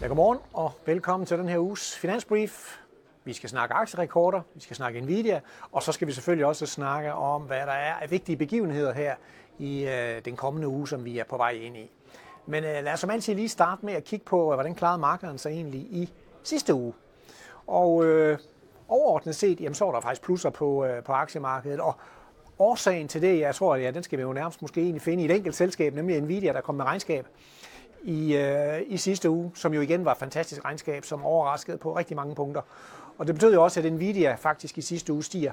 Ja, godmorgen og velkommen til den her uges Finansbrief. Vi skal snakke aktierekorder, vi skal snakke Nvidia, og så skal vi selvfølgelig også snakke om, hvad der er af vigtige begivenheder her i øh, den kommende uge, som vi er på vej ind i. Men øh, lad os som altid lige starte med at kigge på, øh, hvordan klarede markederne sig egentlig i sidste uge. Og øh, overordnet set, jamen, så var der faktisk plusser på, øh, på aktiemarkedet, og årsagen til det, jeg tror, ja, den skal vi jo nærmest måske egentlig finde i et enkelt selskab, nemlig Nvidia, der kom med regnskab i, øh, i sidste uge, som jo igen var et fantastisk regnskab, som overraskede på rigtig mange punkter. Og det betød jo også, at Nvidia faktisk i sidste uge stiger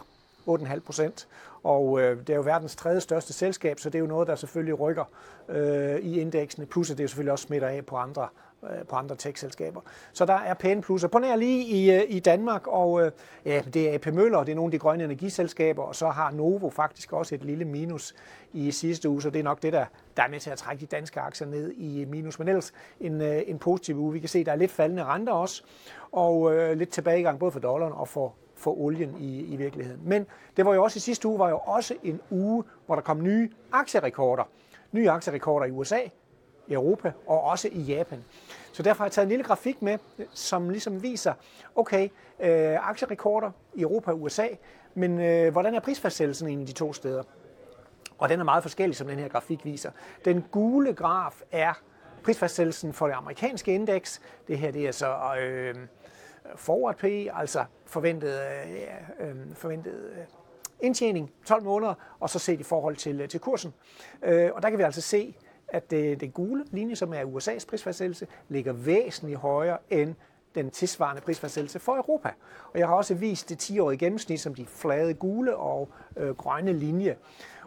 8,5 procent. Og øh, det er jo verdens tredje største selskab, så det er jo noget, der selvfølgelig rykker øh, i indeksene. Plus at det jo selvfølgelig også smitter af på andre Øh, på andre tech-selskaber. Så der er pæne plusser. På nær lige i, øh, i Danmark, og øh, ja, det er AP Møller, det er nogle af de grønne energiselskaber, og så har Novo faktisk også et lille minus i sidste uge, så det er nok det, der, der er med til at trække de danske aktier ned i minus. Men ellers en, en positiv uge. Vi kan se, der er lidt faldende renter også, og øh, lidt tilbagegang både for dollaren og for, for olien i, i virkeligheden. Men det var jo også i sidste uge, var jo også en uge, hvor der kom nye aktierekorder. Nye aktierekorder i USA, Europa og også i Japan. Så derfor har jeg taget en lille grafik med, som ligesom viser, okay, øh, aktierekorder i Europa og USA, men øh, hvordan er prisfastsættelsen i de to steder? Og den er meget forskellig, som den her grafik viser. Den gule graf er prisfastsættelsen for det amerikanske indeks. Det her det er så øh, forward PE, altså forventet, øh, øh, forventet øh, indtjening 12 måneder, og så set i forhold til, øh, til kursen. Øh, og der kan vi altså se, at det, den gule linje, som er USA's prisfastsættelse, ligger væsentligt højere end den tilsvarende prisfastsættelse for Europa. Og jeg har også vist det 10-årige gennemsnit som de flade gule og øh, grønne linje.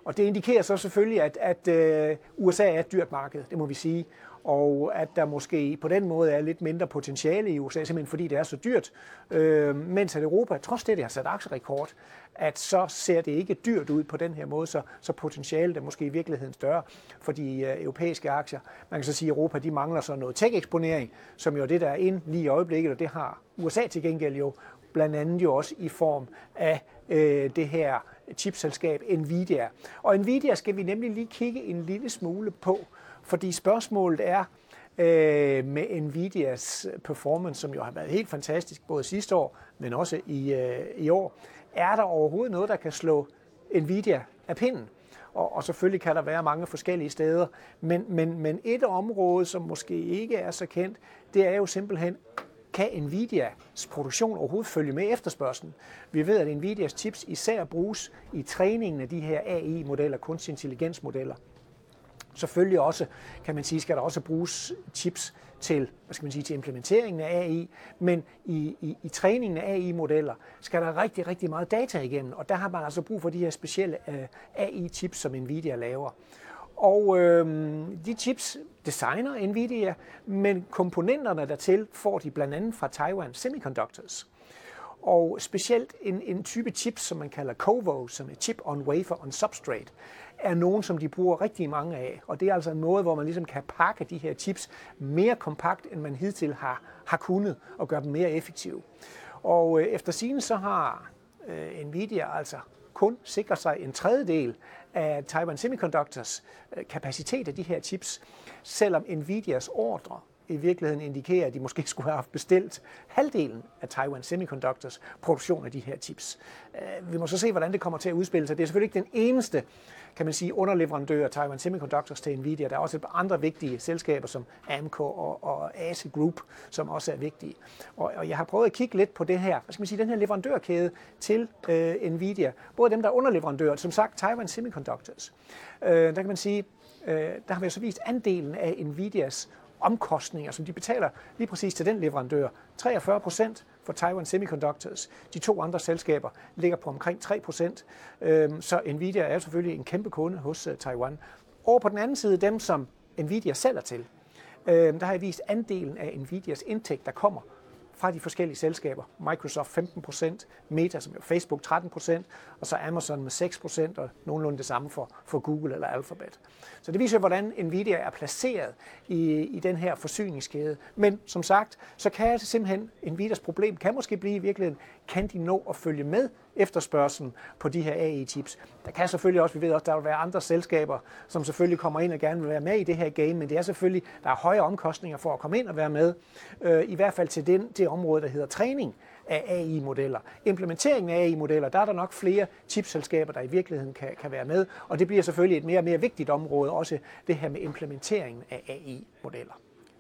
Og det indikerer så selvfølgelig, at, at øh, USA er et dyrt marked, det må vi sige og at der måske på den måde er lidt mindre potentiale i USA, simpelthen fordi det er så dyrt, øh, mens at Europa, trods det, det har sat aktierekord, at så ser det ikke dyrt ud på den her måde, så, så potentialet er måske i virkeligheden større for de øh, europæiske aktier. Man kan så sige, at Europa de mangler så noget tech-eksponering, som jo er det, der er ind lige i øjeblikket, og det har USA til gengæld jo blandt andet jo også i form af øh, det her chipselskab Nvidia. Og Nvidia skal vi nemlig lige kigge en lille smule på, fordi spørgsmålet er, øh, med Nvidias performance, som jo har været helt fantastisk både sidste år, men også i, øh, i år, er der overhovedet noget, der kan slå Nvidia af pinden? Og, og selvfølgelig kan der være mange forskellige steder, men, men, men et område, som måske ikke er så kendt, det er jo simpelthen, kan Nvidias produktion overhovedet følge med efterspørgselen? Vi ved, at Nvidias chips især bruges i træningen af de her AI-modeller, kunstig intelligensmodeller. Selvfølgelig også, kan man sige, skal der også bruges chips til, hvad skal man sige, til implementeringen af AI, men i, i, i træningen af AI-modeller skal der rigtig, rigtig meget data igennem, og der har man altså brug for de her specielle øh, AI-chips, som Nvidia laver. Og øh, de chips designer Nvidia, men komponenterne dertil får de blandt andet fra Taiwan Semiconductors. Og specielt en, en type chips, som man kalder COVO, som er chip on wafer on substrate, er nogen, som de bruger rigtig mange af. Og det er altså en måde, hvor man ligesom kan pakke de her chips mere kompakt, end man hidtil har, har kunnet, og gøre dem mere effektive. Og øh, efter sigende så har øh, Nvidia altså kun sikret sig en tredjedel af Taiwan Semiconductors øh, kapacitet af de her chips, selvom Nvidias ordre i virkeligheden indikerer, at de måske skulle have haft bestilt halvdelen af Taiwan Semiconductors produktion af de her chips. Øh, vi må så se, hvordan det kommer til at udspille sig. Det er selvfølgelig ikke den eneste kan man sige, underleverandør af Taiwan Semiconductors til Nvidia. Der er også et andre vigtige selskaber som Amco og, og ASE Group, som også er vigtige. Og, og jeg har prøvet at kigge lidt på det her, hvad skal man sige, den her leverandørkæde til øh, Nvidia. Både dem, der er underleverandører, som sagt Taiwan Semiconductors. Øh, der kan man sige, øh, der har vi så vist andelen af Nvidias omkostninger, som de betaler lige præcis til den leverandør. 43 procent for Taiwan Semiconductors. De to andre selskaber ligger på omkring 3 procent. Øhm, så Nvidia er selvfølgelig en kæmpe kunde hos øh, Taiwan. Over på den anden side, dem som Nvidia sælger til, øhm, der har jeg vist andelen af Nvidias indtægt, der kommer fra de forskellige selskaber. Microsoft 15%, Meta som er Facebook 13%, og så Amazon med 6%, og nogenlunde det samme for, for Google eller Alphabet. Så det viser, hvordan Nvidia er placeret i, i den her forsyningskæde. Men som sagt, så kan det simpelthen, Nvidias problem kan måske blive i virkeligheden, kan de nå at følge med efterspørgselen på de her AI-chips. Der kan selvfølgelig også, vi ved også, der vil være andre selskaber, som selvfølgelig kommer ind og gerne vil være med i det her game, men det er selvfølgelig, der er høje omkostninger for at komme ind og være med, øh, i hvert fald til den, det område, der hedder træning af AI-modeller. Implementeringen af AI-modeller, der er der nok flere chipselskaber, der i virkeligheden kan, kan være med, og det bliver selvfølgelig et mere og mere vigtigt område, også det her med implementeringen af AI-modeller.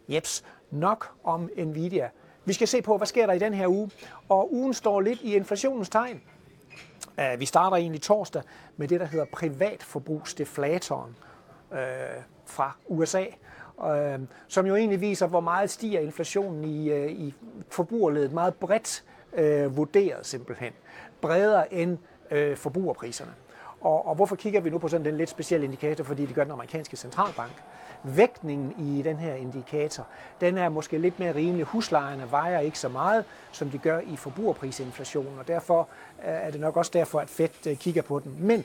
Jeps, nok om Nvidia. Vi skal se på, hvad sker der i den her uge, og ugen står lidt i inflationens tegn. Øh, vi starter egentlig torsdag med det, der hedder privatforbrugsdeflatoren øh, fra USA, øh, som jo egentlig viser, hvor meget stiger inflationen i, øh, i forbrugerledet. Meget bredt øh, vurderet simpelthen. Bredere end øh, forbrugerpriserne. Og, og hvorfor kigger vi nu på sådan den lidt specielle indikator? Fordi det gør den amerikanske centralbank vægtningen i den her indikator, den er måske lidt mere rimelig. Huslejerne vejer ikke så meget, som de gør i forbrugerprisinflationen, og derfor øh, er det nok også derfor, at Fed øh, kigger på den. Men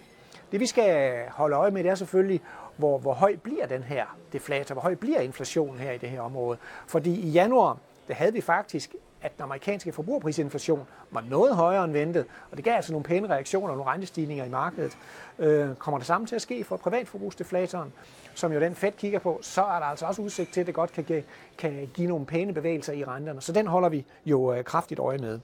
det vi skal holde øje med, det er selvfølgelig, hvor, hvor høj bliver den her deflator, hvor høj bliver inflationen her i det her område. Fordi i januar, der havde vi faktisk at den amerikanske forbrugerprisinflation var noget højere end ventet, og det gav altså nogle pæne reaktioner og nogle rentestigninger i markedet. Øh, kommer det samme til at ske for privatforbrugsdeflatoren, som jo den Fed kigger på, så er der altså også udsigt til, at det godt kan, give, kan give nogle pæne bevægelser i renterne. Så den holder vi jo øh, kraftigt øje med.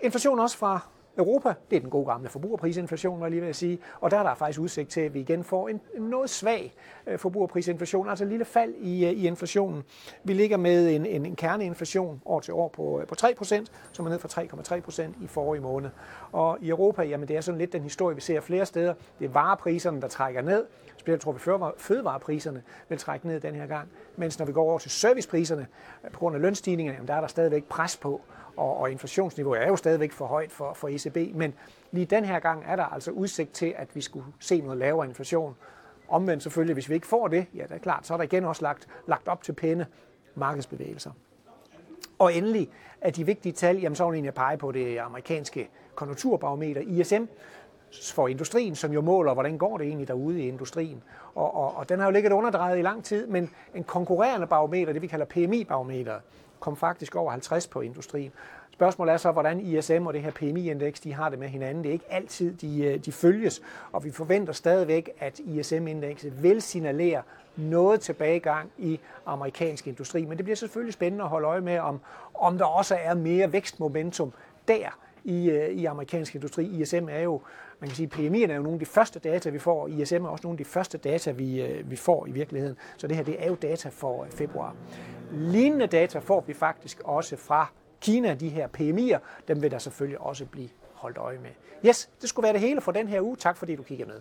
Inflation også fra Europa, det er den gode gamle forbrugerprisinflation, var jeg lige ved at sige, og der er der faktisk udsigt til, at vi igen får en, en noget svag øh, forbrugerprisinflation, altså et lille fald i, øh, i inflationen. Vi ligger med en, en, en kerneinflation år til år på, øh, på 3%, som er ned fra 3,3% i forrige måned. Og i Europa, jamen det er sådan lidt den historie, vi ser flere steder. Det er varepriserne, der trækker ned. Specielt tror vi, fødevarepriserne vil trække ned den her gang. Mens når vi går over til servicepriserne, på grund af lønstigningerne, jamen der er der stadigvæk pres på og, og inflationsniveauet er jo stadigvæk for højt for, for ECB, men lige den her gang er der altså udsigt til, at vi skulle se noget lavere inflation. Omvendt selvfølgelig, hvis vi ikke får det, ja, det er klart, så er der igen også lagt, lagt op til pæne markedsbevægelser. Og endelig er de vigtige tal, jamen så vil jeg pege på det amerikanske konjunkturbarometer ISM, for industrien, som jo måler, hvordan går det egentlig derude i industrien. Og, og, og den har jo ligget underdrejet i lang tid, men en konkurrerende barometer, det vi kalder PMI-barometer, kom faktisk over 50 på industrien. Spørgsmålet er så, hvordan ISM og det her PMI-indeks, de har det med hinanden. Det er ikke altid, de, øh, de følges, og vi forventer stadigvæk, at ISM-indekset vil signalere noget tilbagegang i amerikansk industri. Men det bliver selvfølgelig spændende at holde øje med, om, om der også er mere vækstmomentum der i, øh, i amerikansk industri. ISM er jo, man kan sige, PMI er jo nogle af de første data, vi får, og ISM er også nogle af de første data, vi, øh, vi får i virkeligheden. Så det her, det er jo data for øh, februar. Lignende data får vi faktisk også fra Kina, de her PMI'er. Dem vil der selvfølgelig også blive holdt øje med. Yes, det skulle være det hele for den her uge. Tak fordi du kiggede med.